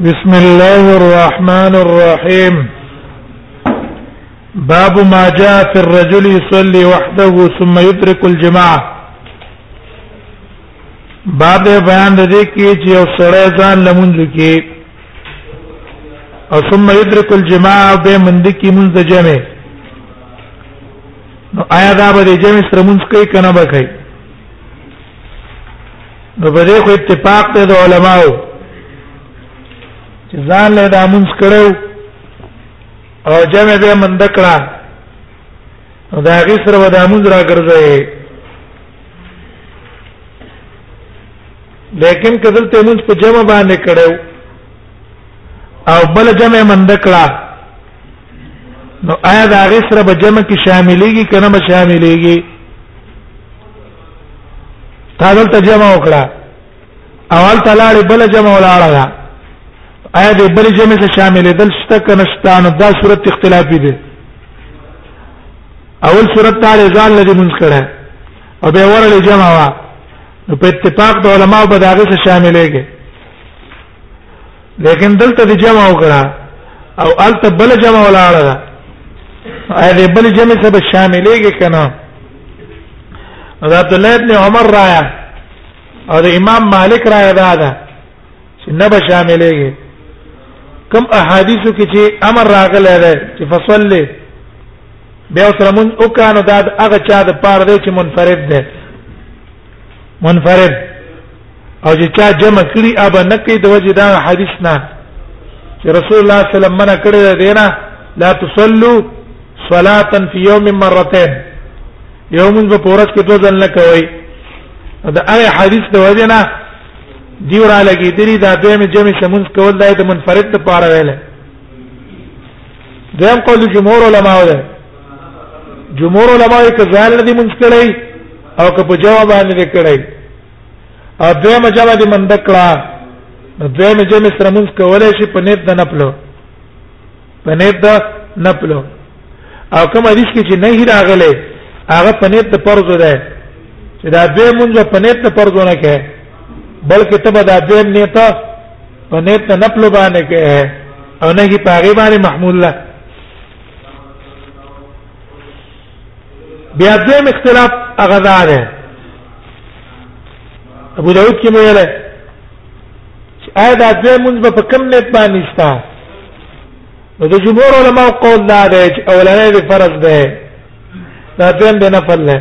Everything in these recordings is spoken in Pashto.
بسم الله الرحمن الرحيم باب ما جاء في الرجل يصلي وحده ثم يدرك الجماعه باب بیان د دې کې چې یو سړی ځان لمونځ کې او ثم يدرك الجماعه به مند کې مونږ جمع نو آیا دا به د جمع سره مونږ کوي کنه به کوي نو په دې خو اتفاق ته د علماو چې ځان له دا مونږ کړو او جمع به مند کړه نو دا غي سره به دا مونږ راګرځي لیکن کدل ته مونږ په جمع باندې کړو او بل جمع مند کړه نو آیا دا غي سره به جمع کې شاملېږي کنه به شاملېږي تا دلته جمع وکړه اول تلاړې بل جمع ولاړه ده آیا دې بل جمع سره شاملې دل شته کنه شته نو دا صورت اختلافي ده اول صورت دا ځان لږه منځ کړه او به ورله جمع وا نو په اتفاق د علماو به دا غي سره شاملېږي لیکن دلته د جمع وکړه او الته بل جمع ولاړه ده اې دې بل جمع سبب شاملېږي کنه عبد الله ابن عمر رایا او د امام مالک رایا دا ده چې نه به شاملېږي کوم احادیثو کې چې امر راغلی دی چې فصلی بیا سره مون او کانو دا هغه چا د پاره دی چې منفرد دی منفرد او چې چا جمع کړي ابا نه کوي د وجه دا حدیث نه چې رسول الله صلی الله علیه وسلم منع کړی دی نه لا تصلوا صلاه فی یوم مرتين یوم په پورس کې دوه ځل نه کوي دا آی حدیث د وجه نه دی ورا لګی دی دا دویم جمع سمون کول دای د منفرد ته پاره ویل دویم قول جمهور علما ده جمهور علما یې کزال نه دی مونږ کړی او که په جواب باندې کړی ا دوه مجمع دې مند کړه نو دوه مجمع سره مونږ کولای شي په نیت د نپلو په نیت د نپلو او کوم حدیث کې چې نه هی راغله هغه په نیت د فرض ده چې دا دوه مونږ په نیت د فرض نه کې بلکې تب دا دوه نیت په نیت د نپلو باندې کې او نه هی په غیبه محمول الله بیا دیم اختلاف هغه دا دی ابو داود کې مې ویل چې آیا دا دوی مونږ په کم نیت باندې شته نو د جمهور علما قول دا دی چې اولنې د فرض ده دا دویم د نفل ده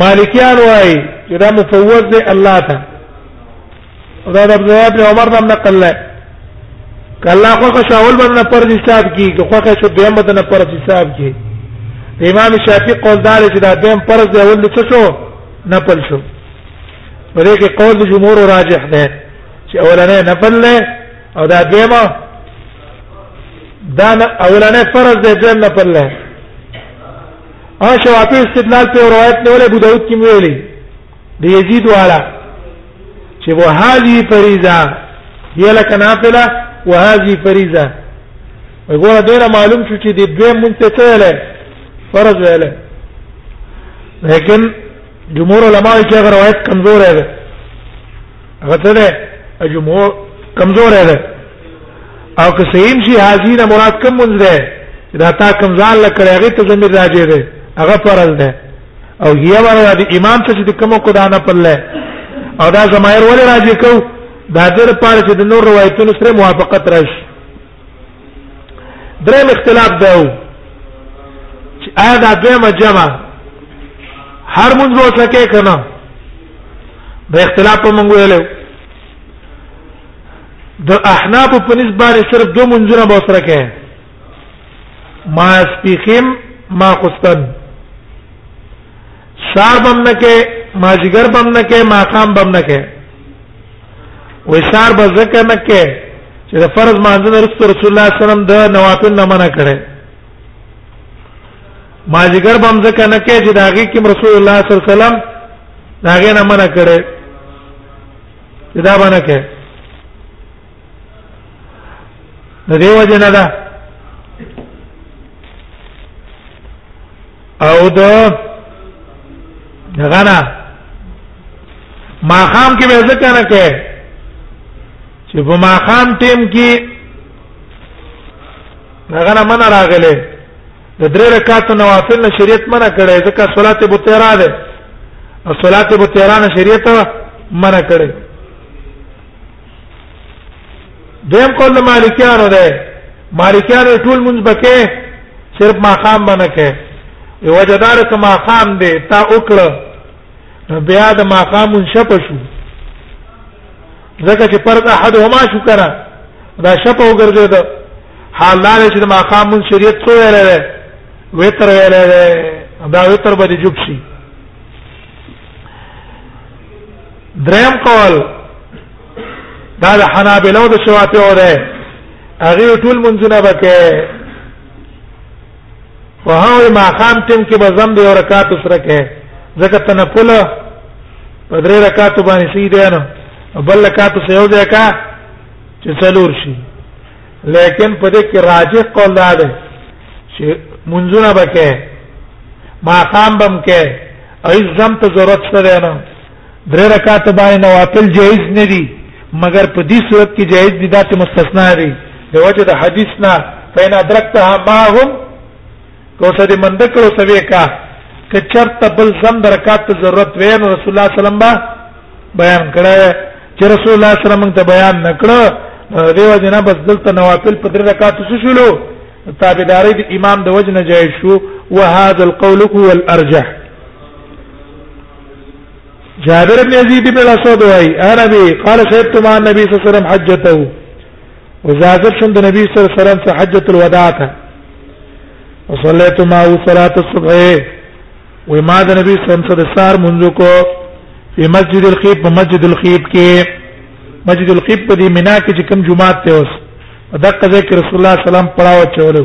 مالکیان وايي چې دا مفوض دی الله ته دا د عبد الله بن عمر نام نقل لای کله خو که شاول باندې پر حساب کی که خو که شو دیم باندې پر حساب کی امام شافعی قول دار چې دا دیم پر ځای ول څه شو نپل شو په دې کې قول د جمهور راجح ده چې اولنې نپل له او دا دیمه دا اولنې فرض ده دیم نپل له ا شوافی استدلال په روایت نیولې ابو داود کې ویلي د یزید والا چې وهذه فریضه هي لك نافله وهذه فریضه وګوره ډیر معلوم شو چې د دوی مونږ ته څه ویل فرض ویل لیکن جمهور علما یې هغه روایت کمزور دی هغه څه دی جمهور کمزور دی او که صحیح شي حاضر مراد کم مونږ دی دا تا کمزال لکړی هغه ته زمير راځي دی هغه فرض دی او هي ورا د امام څخه د کوم کو دانه پله او دا زمایر ولې راځي کو دا در پاره چې د نور روایتونو سره موافقت راشي درم اختلاف دا و چې آیا دا دویمه جمع هر مونږ وسه کې کنه د اختلاف په مونږ ویلو د احناف په نسبت صرف دو منځونه به سره کې ما سپیخیم ما خستن سار بم نه کې ما جګر بم نه کې ما قام بم نه کې وې سار به زکه نه کې چې د فرض مانځه د رسول الله صلی الله علیه وسلم د نوافل نه منع کړي ما جګر بم زکه نه کې چې د هغه کې رسول الله صلی الله علیه وسلم دا غي نه منع کړي دا باندې کې د دې وجه نه ده او د غنا ما خام کې به ځکه نه کې چې په ما خام ټیم کې غنا من راغله د درې رکعات نوافل نه شریعت منع کړي ځکه صلات بو تیرا ده او صلات بو تیرا نه شریعت منع کړي دیم قول د مالکیانو ده مالکیانو ټول مونږ بکې صرف ما خام باندې کې یو جدار کما خام دی تا وکړه بیا د ما خام شپ شو ځکه چې فرض احد هما شو کرا دا شپ وګرځید حال دا چې د ما خام شریعت څو ویل دی وتر ویل دی دا وتر به جوب شي دریم قول دا د حنابلو د شوافی او ده هغه ټول منځونه بکې او هغه ما خام تم کې به زم دی او رکعات سره کې ځکه تنفل په درې رکعات باندې سي دی نه بل رکعات سره یو ځای کا چې څلور شي لیکن په دې کې راجح قول دا ده چې منځونه بکې ما خام بم کې ایزم ته ضرورت سره نه درې رکعات باندې نوافل جایز نه دي مګر په دې صورت کې جایز دي دا چې مستثنا دي د وجه د حدیث نه فین ادرکتها معهم کو څه دې مند کړو سوي کا که چرته بل زم درکات ته ضرورت وې نو رسول الله صلی الله علیه وسلم بیان کړه چې رسول الله صلی الله علیه وسلم ته بیان نکړه دیو جنا بس دلته نوافل په درې رکعات څه شولو تابعداري د امام د وجنه جایز شو وهذا القول هو الارجح جابر بن يزيد بن الاسود واي انا بي قال شهدت مع النبي صلى الله عليه وسلم حجته وزاغت شند النبي صلى الله عليه وسلم حجة الوداع وصليت معه صلاة الصبح وما ذا النبي صلى الله عليه وسلم سار منذ کو في مسجد الخيب مسجد الخيب کې مسجد الخيب په دې منا کې چې کوم جمعه ته اوس دغه ذکر رسول الله صلی الله علیه وسلم پڑھاو چولو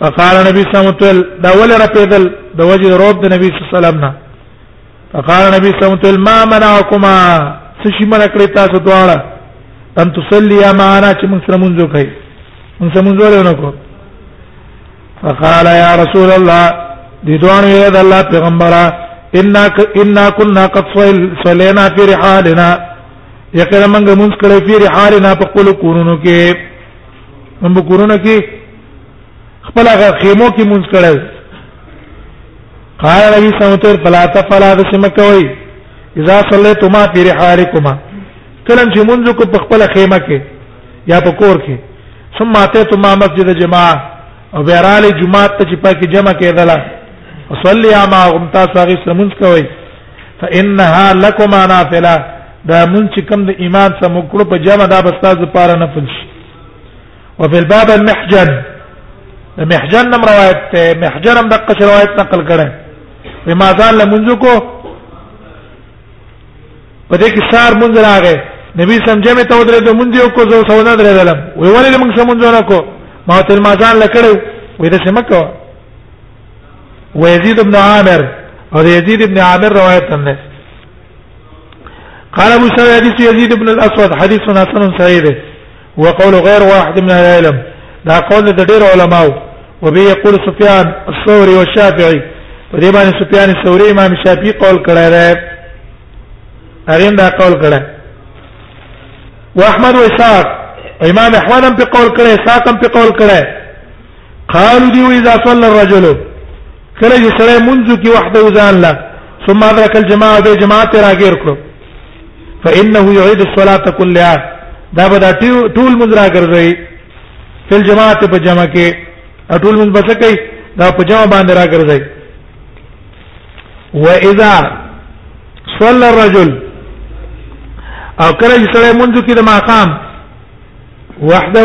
فقال نبی صلی الله علیه وسلم دا ول رپیدل د وجه روب د نبی صلی الله علیه وسلم نه فقال نبی صلی الله علیه وسلم ما منعکما سشي من کړی تاسو دواړه ان تصلي یا معنا چې موږ سره مونږ کوي موږ سره مونږ ولونه کو فقال یا رسول الله دې دوه یې د الله پیغمبره ان ان كنا قد صلينا في رحالنا یقینا موږ مونږ کړی په رحالنا په خپل کورونو کې هم کورونه کې خپل هغه خیمو کې مونږ کړو قال نبی صلی الله علیه وسلم فلا تفلا بسم کوي اذا صليتما في رحالكما کلم چې مونږ کو په خپل خیمه کې یا په کور کې ثم اتيتما مسجد جماعه او بیرال جمعه ته چې پاکي جمع کېدله وصلي ما غمتا ساغي سمونږ کوي فانها لكما نافله دا مونږ چې کوم د ایمان سره موږ کړو په جمع دا بس تاسو لپاره نه فل شي او په باب المحجن د محجن نم روایت ته محجن هم د قش روایت نقل کړي بما ځان له مونږ کو په دې کې سار مونږ راغې نبی سم جمع ته ودرې د مونږ یو کو زو سو نه درې دلم وی ولې مونږ سم مونږ نه کو ما تل ما ځان لکړو وې د سمکو ويزيد بن عامر او يزيد بن عامر روایت هم ده قال ابو سعيد حديث يزيد بن الاسود حديث حسن صحيح ده وقول غير واحد من اهل العلم دا قول د ډېر علماو وبه يقول سفيان الثوري والشافعي په دې باندې سفيان الثوري امام شافعي قول کړی دی هغه دا قول کړی واحمد واسحاق امام احمد هم په قول کړی اسحاق هم په قول کړی قالوا دي واذا صلى الرجل کله چې سره منځ کې وحده وزان لا ثم ادرك الجماعه به جماعت راګیر کړو فانه يعيد الصلاه كلها دا به ټول منځ راګرځي فل جماعت په جمع کې ټول منځ بس کوي دا په جمع باندې راګرځي واذا صلى الرجل او کله چې سره منځ کې د ماقام وحده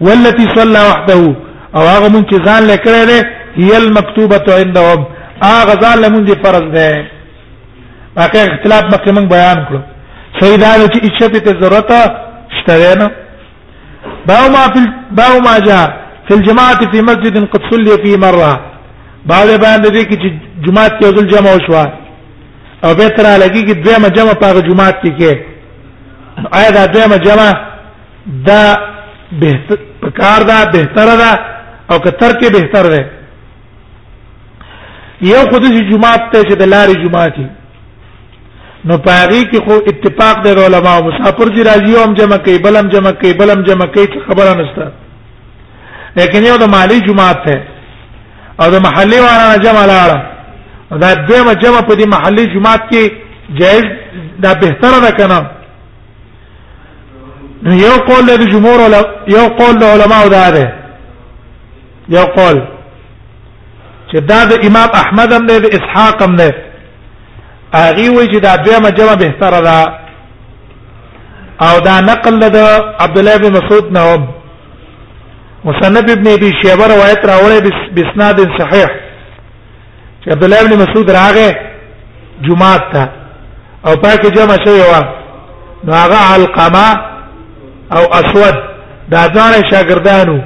والتي صلى وحده او هغه مونږ چې ځان لکړې ده هي المكتوبه عندهم هغه ځان لمونږ فرض ده باقي اختلاف مکه مونږ بیان کړو سیدا چې اچته ته ضرورت شته نه باو ما في باو ما جاء في الجماعه في مسجد قد صلي فيه مره بعد بیان د دې کې چې جمعه کې ځل جمع وشو او به تر لګي کې دوه جمع په جمعه کې کې آیا دا دوه جمع دا بهتر پکار دا بهتر ده او که ترک بهتر ده یو خود چې جمعه ته چې د لارې جمعه کې نو پاغي کې خو اتفاق د علماء مسافر چې راځي او هم جمع کوي بلم جمع کوي بلم جمع کوي څه خبره نشته لیکن یو د مالی جمعه ته او د محلي واره جمع لاړه دا دویمه جمع په دې محلي جمعه کې جائز دا بهتره ده کنه یو قول د جمهور یو قول د علماو دا ده یو قول چې دا د امام احمد هم نه د اسحاق هم نه هغه وی چې دا دویمه جمع به تر دا او دا نقل د عبد الله بن مسعود نه هم مصنف ابن ابي شيبه روایت راوړی بسناد صحیح چې عبد الله ابن مسعود راغې جمعه ته او پاکه جمع شوی و نو هغه علقمه او اسود دا ځان شاګردانو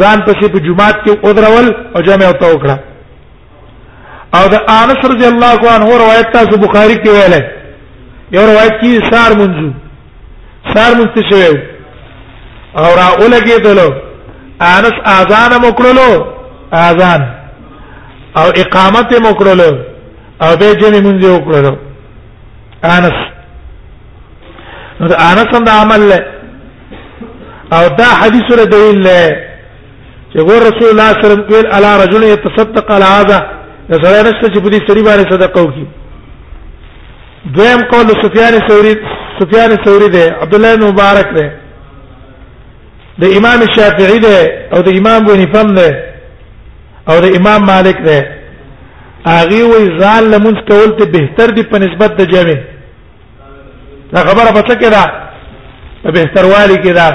ځان پسې په جمعه کې اودرول او جمع او توکړه او د انس رضی الله عنه روایت تاسو بخاری کې ویل یو روایت کې سار منځو سار مستشوي او را اولګېدلو انس اذان مکړلو اذان او اقامت مکړلو او به جمع مونږ وکړلو انس نو دا انس هم دا عمل له او دا حدیث سره دلیل له چې ګور رسول الله صلی الله علیه وسلم ویل علی رجل یتصدق علی هذا دا سره نشته چې په دې سری باندې صدقه وکړي دویم قول سفیان ثوری سفیان ثوری دی عبد الله بن مبارک دی د امام شافعی دی او د امام ابو حنیفه دی او د امام مالک دی هغه وی ځان لمونځ کول ته بهتر دی په نسبت د جمع دا خبره پڅ کې ده په بهتر والی کې ده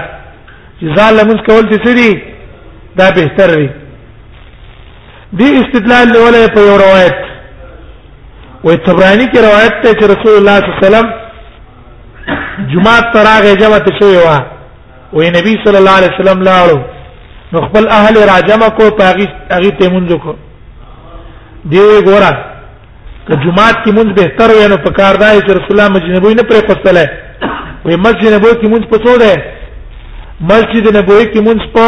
چې ځان لمونځ کول ته سری دا بهتر دی دې استدلال نیولای په یو روایت وې تبرانی کې روایت ته چې رسول الله صلی الله علیه وسلم جمعه تراغه جمع ته شوی و وې نبی صلی الله علیه وسلم لاړو نو خپل اهل راجمه کو پاغي هغه تیمونځ کو دی ګورا که جمعات کې مونږ به تر وینو په کار دی چې رسول الله مسجد نبوي نه پرې خوستله وي مسجد نبوي کې مونږ په څو ده مسجد نبوي کې مونږ په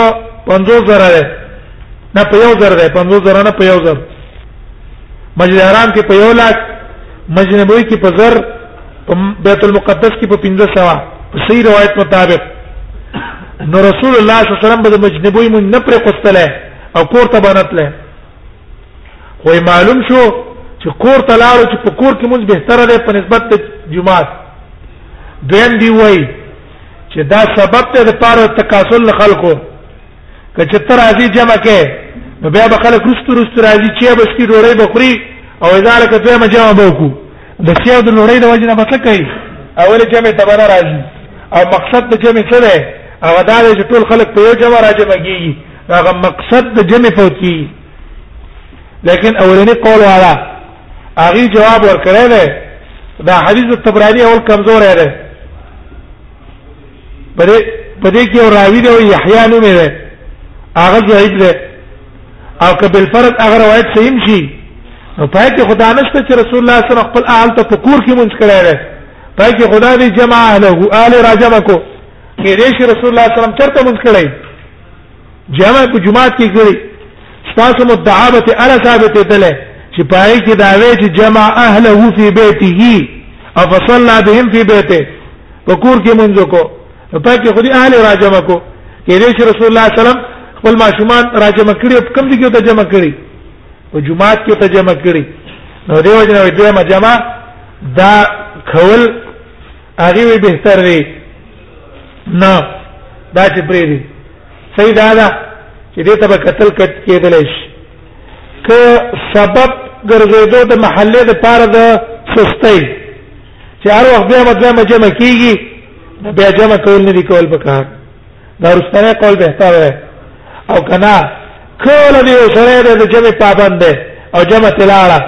50 زره ده نه په یو زره ده 50 زره نه په یو زره مسجد حرام کې په یو لاک مسجد نبوي کې په زر په بیت المقدس کې په 15 سوا په صحیح روایت مطابق نو رسول الله صلی الله علیه وسلم به مسجد نبوي مونږ نه پرې خوستله او کور ته بنتله خو معلوم شو چې کور ته لاړو چې په کور کې مونږ بهتره ده په نسبت ته جمعات دویم دی وای چې دا سبب ته د پاره تکاسل خلکو کچې تر ازي جمع کې نو بیا به خلک رستو رستو راځي چې بس کی ډوړې بخوري او ځاله کې دوی مجمع بوکو د سیو د ډوړې د وجه نه بس کوي اول جمع ته بنا راځي او مقصد د جمع څه ده هغه دا چې ټول خلک په یو جمع راځي مګي هغه مقصد د جمع فوت کی لیکن اولنی قول والا هغه جواب ورکړی دی دا حدیث د طبرانی اول کمزور دی په دې په دې کې راوی دی یحیی نوم دی هغه ضعیف دی او کبل فرد هغه روایت صحیح شي نو پای کې خدا نشته چې رسول الله صلی الله علیه وسلم خپل اهل ته پکور کې مونږ کړی دی پای کې خدا دې جمع اهله اهل راجمه کو کې دې رسول الله صلی الله علیه وسلم چرته مونږ کړی جمع په جمعات کې کړی تاسو مدعا به ته الا ثابت تله چې پای کې دا وی چې جمع اهله فی بیته او فصلنا بهم فی بیته وکور کې مونږ کو په کې خودي اهل راجمه کو کې دې چې رسول الله صلی الله علیه وسلم خپل ماشومان راجمه کړي په کوم ځای کې ته جمع کړي او جمعات کې ته جمع کړي نو دیو جنا وي دوه جمع دا خول هغه وی بهتر دی نه دا چې پرې دی صحیح دا ده چې دې ته به قتل کېدل شي که سبب ګرځېدو د محلې د پاره د سستۍ چې هر وخت بیا مطلب جمع کیږي بیا جمع کول نه دي کول پکار دا رستنه قول بهتر دی او کنا کول دی سره د جمع پابند او جمع تلاړه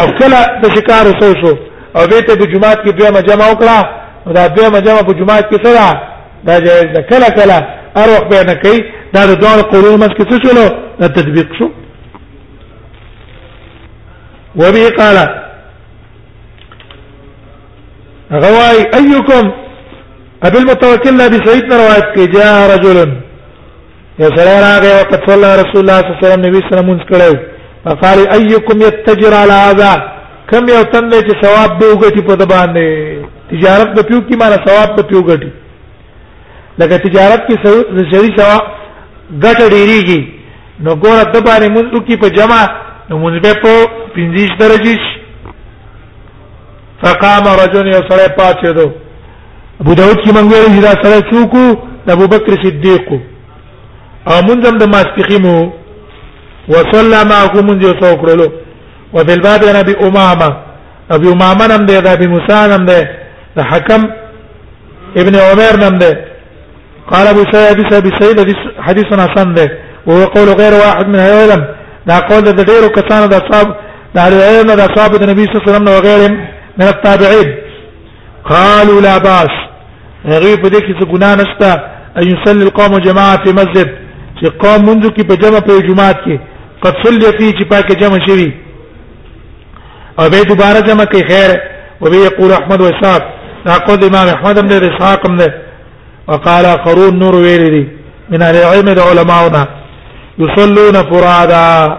او کله د شکار وسو شو او به ته په جمعات کې دوه مجمع وکړه او دا دوه مجمع په جمعات کې سره دا جایز ده کله کله هر وخت به نه کوي دا د دوه قرون مس کې څه شلو دا تطبیق شو وبه قال غواي ايكم ابي المتوكل بسيدنا روایت کې جاء رجل یو سره راغی او قد صلی رسول الله صلی الله علیه وسلم نبی صلی الله علیه وسلم مونږ کړو فقال ايكم يتجر على هذا کم یو تن دی چې ثواب به وګټي په د باندې تجارت به پیو کی معنی ثواب به پیو وګټي لکه تجارت کې شری ثواب ګټه ډیریږي نو ګوره د باندې مونږ کی په جمع نو مونږ به په 15 درجه فقام رجل یو سره پاتې دوه ابو داود کې مونږ ویل چې دا سره څوک د ابو بکر صدیق او مونږ هم د ماسپخیمو وصلى معكم من جو سوکړلو وفي الباب عن ابي امامه ابي امامه نم ده ابي موسى نم ده ده حكم ابن عمر نم ده قال ابو سعيد حديث ابي سعيد حديث حسن ده وهو قول غير واحد من العلم دا قول ده ډیرو کسانو د اصحاب د علم د اصحاب د نبی صلی الله علیه وسلم او غیرهم من التابعين قالوا لا باس هغه په دې کې څه ګناه نشته ان يصلي القوم جماعه في مسجد چې قوم منځ کې په جمع په جمعات کې قد صلي فيه چې پاکه جمع شوی او به دوباره جمع کې خیر او به يقول احمد واسحاق ناقض امام احمد بن اسحاق بن وقال قرون نور ویری من العلم العلماءنا يصلون فرادا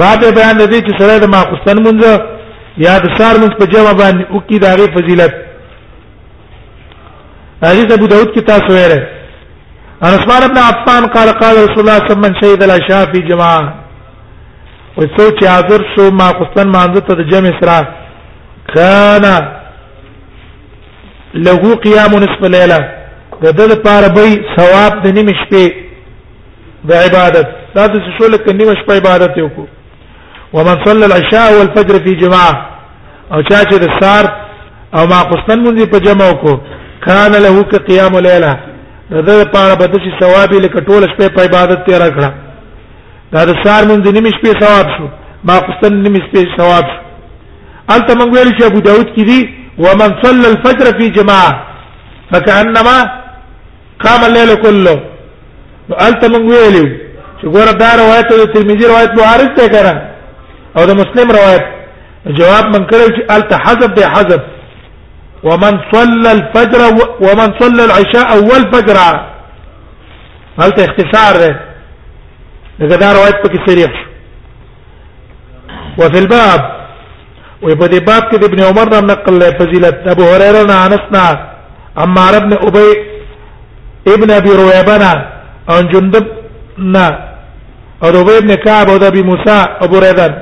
باب بیان د دې چې سره د ماخستن مونږ یا د سار مونږ په جواب باندې او کې د هغه فضیلت حدیث ابو داود کې تاسو وره ان عثمان ابن عفان قال قال رسول الله صلی الله علیه وسلم شهید العشاء فی جماعه او سوچ حاضر شو ماخستن مانځ ته د جمع سره کان له قیام نصف لیله د دې لپاره به ثواب د نیمه شپې د عبادت دا د شو لکه نیمه شپه عبادت یو کو ومن صلى العشاء والفجر في جماعه او چا چې د سار او ما قسطن مونږ په جمع کو کان له ک قیام لیلا دغه لپاره به د شي ثواب لکه ټول شپه په عبادت تیر کړه دا د سار مونږ د نیمه شپې ثواب شو ما قسطن نیمه شپې ثواب شو البته مونږ ویل چې ابو داود کې دي ومن صلى الفجر في جماعه فكانما قام الليل كله نو الته موږ ویلو چې ګوره دا روایت د ترمذی روایت معارض ته کړه او د مسلم روایت جواب من کړو چې الته حذف دی حذف ومن صلى الفجر ومن صلى العشاء اول فجر الته اختصار ده دا روایت پکې صریح وفي الباب ويبدي باب كده ابن عمر نقل فضيلة ابو هريرة عنسنا عمار بن ابي ابن ابي رويبنا عن جندب نا ابي بن كعب وابي موسى ابو ريدان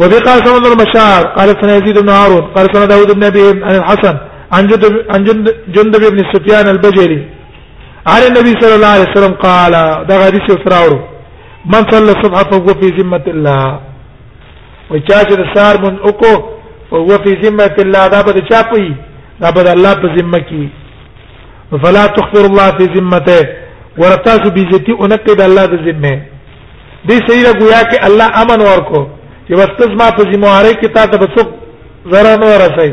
وبي قال سنة المشاعر قال سنة يزيد بن هارون قال سنة داود بن ابي عن الحسن عن جندب, عن جندب بن سفيان البجلي عن النبي صلى الله عليه وسلم قال دا حدیث سراوړو من صلى الصبح فهو في ذمه الله وچا چې سار من اوکو فهو في ذمه الله دا به چا پي دا به الله په ذمه کې فلا تخبر الله في ذمته ورتاس بيزتي انقد الله د ذمه دې سیره گویا کې الله امن ورکو چې واستز ما په ذمہ واره کې تا ته بڅوک زره نه ورسای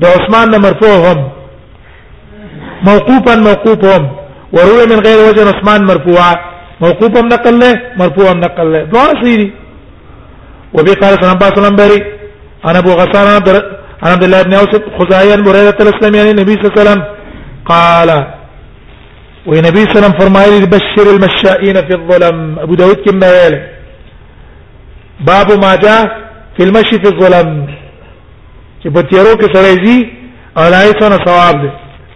ده عثمان مرفوعهم موقوفا موقوفهم وروي من غير وجه عثمان مرفوعا موقوفا نقل له مرفوعا نقل له دعاء سيدي وبي قال صلى الله عليه وسلم بري انا ابو غسان انا عبد الله بن اوس خزاعي بريده الاسلامي يعني النبي صلى الله عليه وسلم قال ونبي صلى الله عليه وسلم فرمائے بشر المشائين في الظلم ابو داود كما قال باب ما جاء في المشي في الظلم چې په تیرو کې سره زی او دای څونه ثواب دی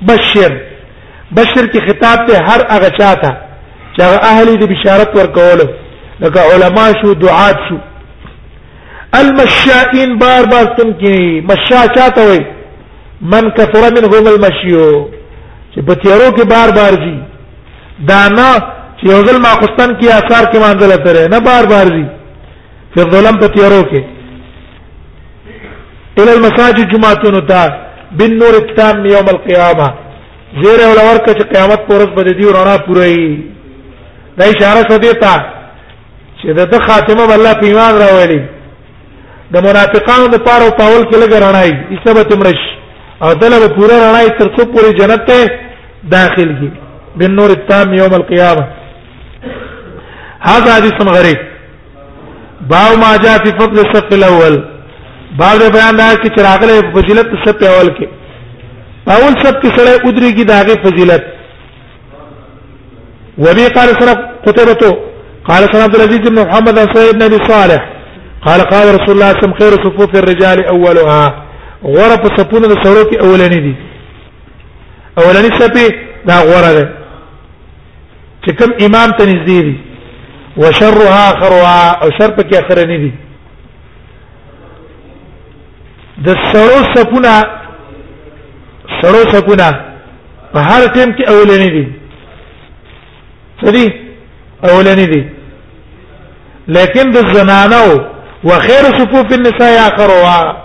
بشیر بشیر کې خطاب ته هر هغه چاته چې هغه اهلی د بشارت ورکولو لکه علما شو دعات شو المشائین بار بار تم کې مشا چاته وي من کثر منهم المشيو چې په تیرو کې بار بار جی دانا چې یو ځل ماخستان کې آثار کې مانځل ترې نه بار بار جی په ظلم په تیارو کې الى المساجد جمعتون تا بالنور التام يوم القيامه زیر ول ورکه چې قیامت پر ورځ باندې دی رڼا پوره دا اشاره شو دی ته چې د خاتمه الله په ایمان راوړي د منافقانو د پاره په اول کې لګ رڼای ایسبه تمرش او دله به پوره رڼای تر څو پوری جنت ته داخل کی بالنور التام یوم القیامه هذا حدیث غریب باو ما جاء في فضل الصف الاول باو د بیان دا چې چراغله فضیلت صف اول کې اول صف کې سره ادري کې داغه فضیلت وبي قال سره قتيبته قال سره عبد العزيز بن محمد عن سعيد بن ابي صالح قال قال رسول الله صلى الله عليه وسلم خير صفوف الرجال اولها غره په صفونه د سړو کې اولنې دي اولنې صفه دا غره ده چې کوم امام ته نږدې دي وشرها خروا او شر پکې اخر نه دي د سړو سپونه سړو سپونه په هر ټیم کې اولنې دي سړي اولنې دي لیکن د زنانو وخير صفوف النساء اخرها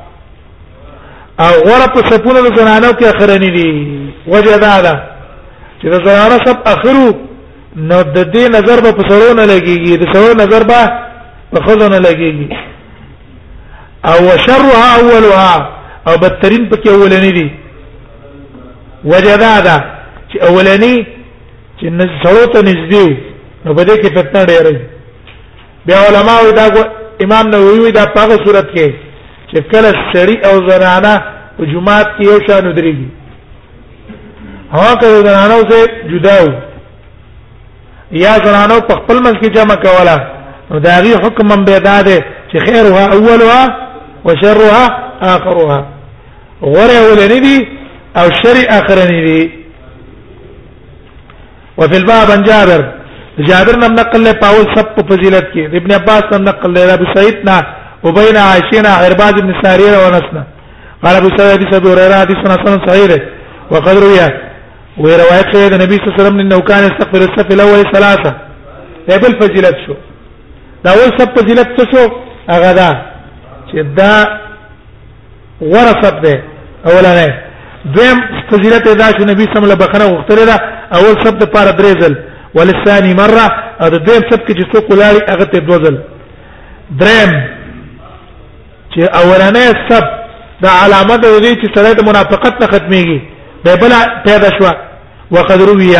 او غره په سپونه د زنانو کې اخرنی دي وجه دا ده چې د زنانو سب اخرو نو د دې نظر به په سړو نه لګيږي د سړو نظر به په خزو نه لګيږي او شرها اولها او بدترین پکې اولنی دي وجه دا ده چې اولنی چې سړو ته نږدې نو بده کې فتنه ډېرې بیا علما وی دا امام نووي وی دا په هغه صورت کې چې کله سړی او زنانه په جمعات کې یو شان درېږي هغه کله زنانه سره جدا وو یا زنانه په خپل منځ کې جمع کوله نو دا غي حکم هم به دا ده چې خیرها اولها وشرها اخرها غره ولني دي او شر اخرني دي وفي الباب عن جابر جابر نم نقل له پاول سب په فضیلت کې ابن عباس نم نقل له ابو سعید نا وبین عائشنا عرباز بن ساریر و انسنا قال ابو سعید حدیث ابو هريره حدیث حسن صحیح ده وقد روي وی روایت شوی د نبی صلی الله علیه وسلم انه کان استغفر الصف الاول ثلاثه بل فضیلت شو دا اول سب فضیلت څه شو هغه دا چې دا غوره صف ده اولنې دویم فضیلت دا چې نبی صلی الله علیه وسلم بخنه غوښتل ده اول صف د پاره درېزل ولثاني مره او د دویم صف کې چې څوک ولاري هغه ته دوزل دریم چې اولنې صف د علامه د دې چې سره د منافقت نه ختميږي به بل پیدا شوه وقد روي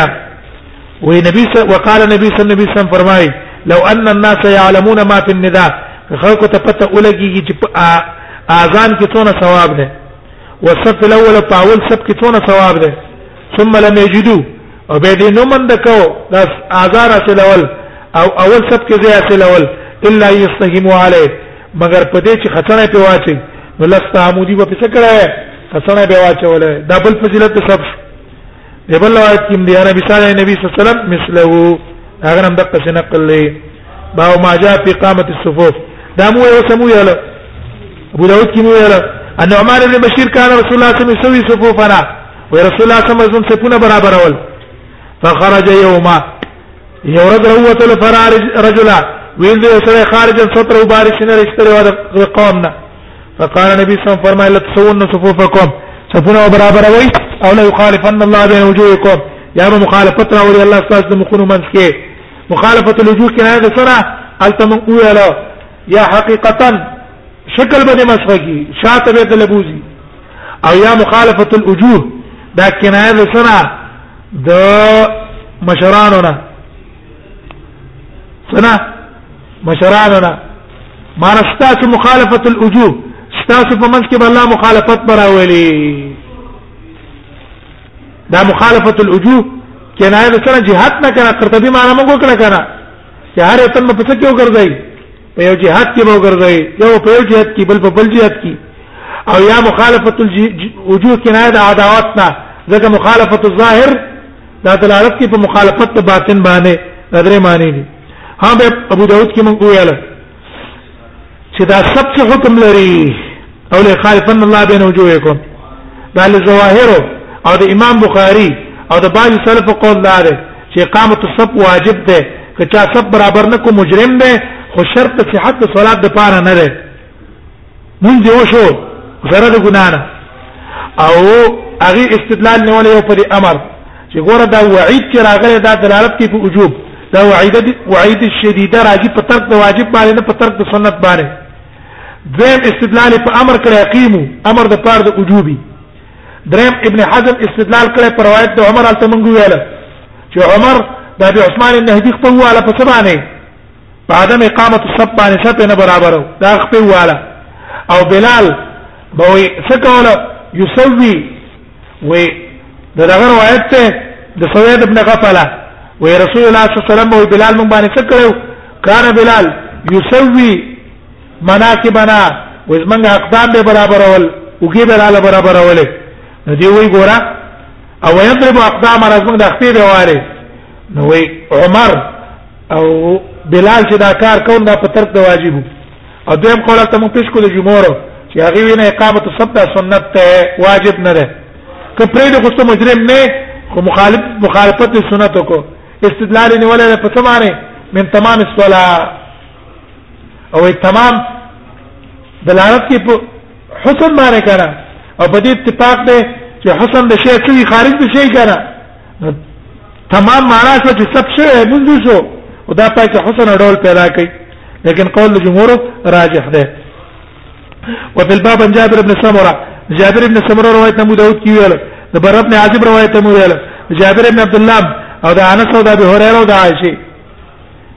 وی نبی صلی وقال نبی صلی الله علیه وسلم فرمای لو ان الناس يعلمون ما في النداء خلق ته پته ولګي چې اذان کې څونه ثواب ده والصف الاول په اول صف کې څونه ثواب ده ثم لم يجدوا او به دې نو مند کو د اذان اصل اول او اول صف کې ځای اصل اول الا يستهموا عليه مگر په دې چې خطرنه په واچي ولست عمودي په څه کړه خطرنه به واچولې دبل فضیلت صف دی بل روایت کې دی نبی صلی الله علیه وسلم مثله هغه هم دغه څه نقل لې باو ما جاء فی قامت الصفوف دا مو یو سمو یاله ابو داود کې مو یاله ان عمر بن بشیر کان رسول الله صلی الله علیه وسلم یسوی صفوفنا و رسول الله صلی الله علیه وسلم صفونه برابر اول فخرج یوما یورد هو تل فرار رجلا ویل دی سره خارج سطر وبارش نه رښتره قومنا فقال النبي صلى الله عليه وسلم فرمى لا تسون صفوفكم صفونا وبرابروي او لا يخالفن الله بين وجوهكم يا ابو مخالفت راولي الله استاذ د مخونو منځ کې مخالفه الوجوه کې هغه سره التمن اوله یا حقیقتا شکل به مسخږي شاته به تلبوزي او یا مخالفه الوجوه دا کنایه سره د مشرانو نه سنا مشرانو نه ما رستاسو مخالفت الوجوه ستاسو په منځ کې به الله مخالفت براولي دا مخالفت الوجوه کنایه سره جهاد نه کنه قرطبي معنا موږ کړه کنه چې هر یو تن په څه کې وګرځي په یو جهاد کې به ګرځي یو په یو جهاد کې بل په بل جهاد کې او یا مخالفت الوجوه کنایه د عداوت نه ځکه مخالفت الظاهر دا دلالت کوي په مخالفت د باطن باندې نظرې معنی دي ها به ابو داود کې مونږ ویل چې دا سب څه حکم لري او لخالفن الله بین وجوهکم دا لظواهر او د امام بخاری او د بعض سلف قول دا دی چې اقامت الصف واجب ده که چا صف برابر نه کو مجرم ده خو شرط صحت د صلات د پاره نه ده مونږ یو شو زره د ګنا نه او هغه استدلال نه ولې په امر چې ګوره دا وعید چې راغلی دا دلالت کوي په وجوب دا وعید وعید شدیده راځي په ترک د واجب باندې نه په ترک د سنت باندې دویم استدلال په امر کړه اقیمو امر د پاره د وجوبي دریم ابن حزم استدلال کړه پر روایت د عمر الته منګو ویل چې عمر د ابي عثمان النهدي خپل والا په سبانه په عدم اقامت السب باندې سب نه برابرو دا خپل والا او بلال به څه کوله یسوي وي دا دغه روایت ته د سوید ابن غفله وي رسول الله صلی الله علیه وسلم او بلال مونږ باندې څه کړو کار بلال یسوي مناکبنا وزمنګ اقدام به برابر ول وګي به لاله برابر ول نو دی وی ګورا او یضرب اقدام رزمنګ د خپې به واره نو وی عمر او بلال چې دا کار کوم دا په ترک د واجبو او دیم قول ته مو پیش کو د جمهور چې هغه وینه اقامت الصلاه سنت ته واجب نه ده که پرې د خصوص مجرم نه خو مخالف مخالفت سنت کو استدلال نه ولا په تمانه من تمام الصلاه او تمام دلالت کې په حسن باندې کړه او په دې اتفاق ده چې حسن د شی څخه خارج د شی کړه تمام معنا شو چې سب شوی منځ شو او دا پای کې حسن ډول پیدا کړي لیکن قول جمهور راجح ده وفي الباب عن جابر بن سمره جابر بن سمره روایت ابو داود کی ویل د بر ابن عازب روایت ابو ویل جابر بن عبد الله او د انس او د ابي هريره او د عائشه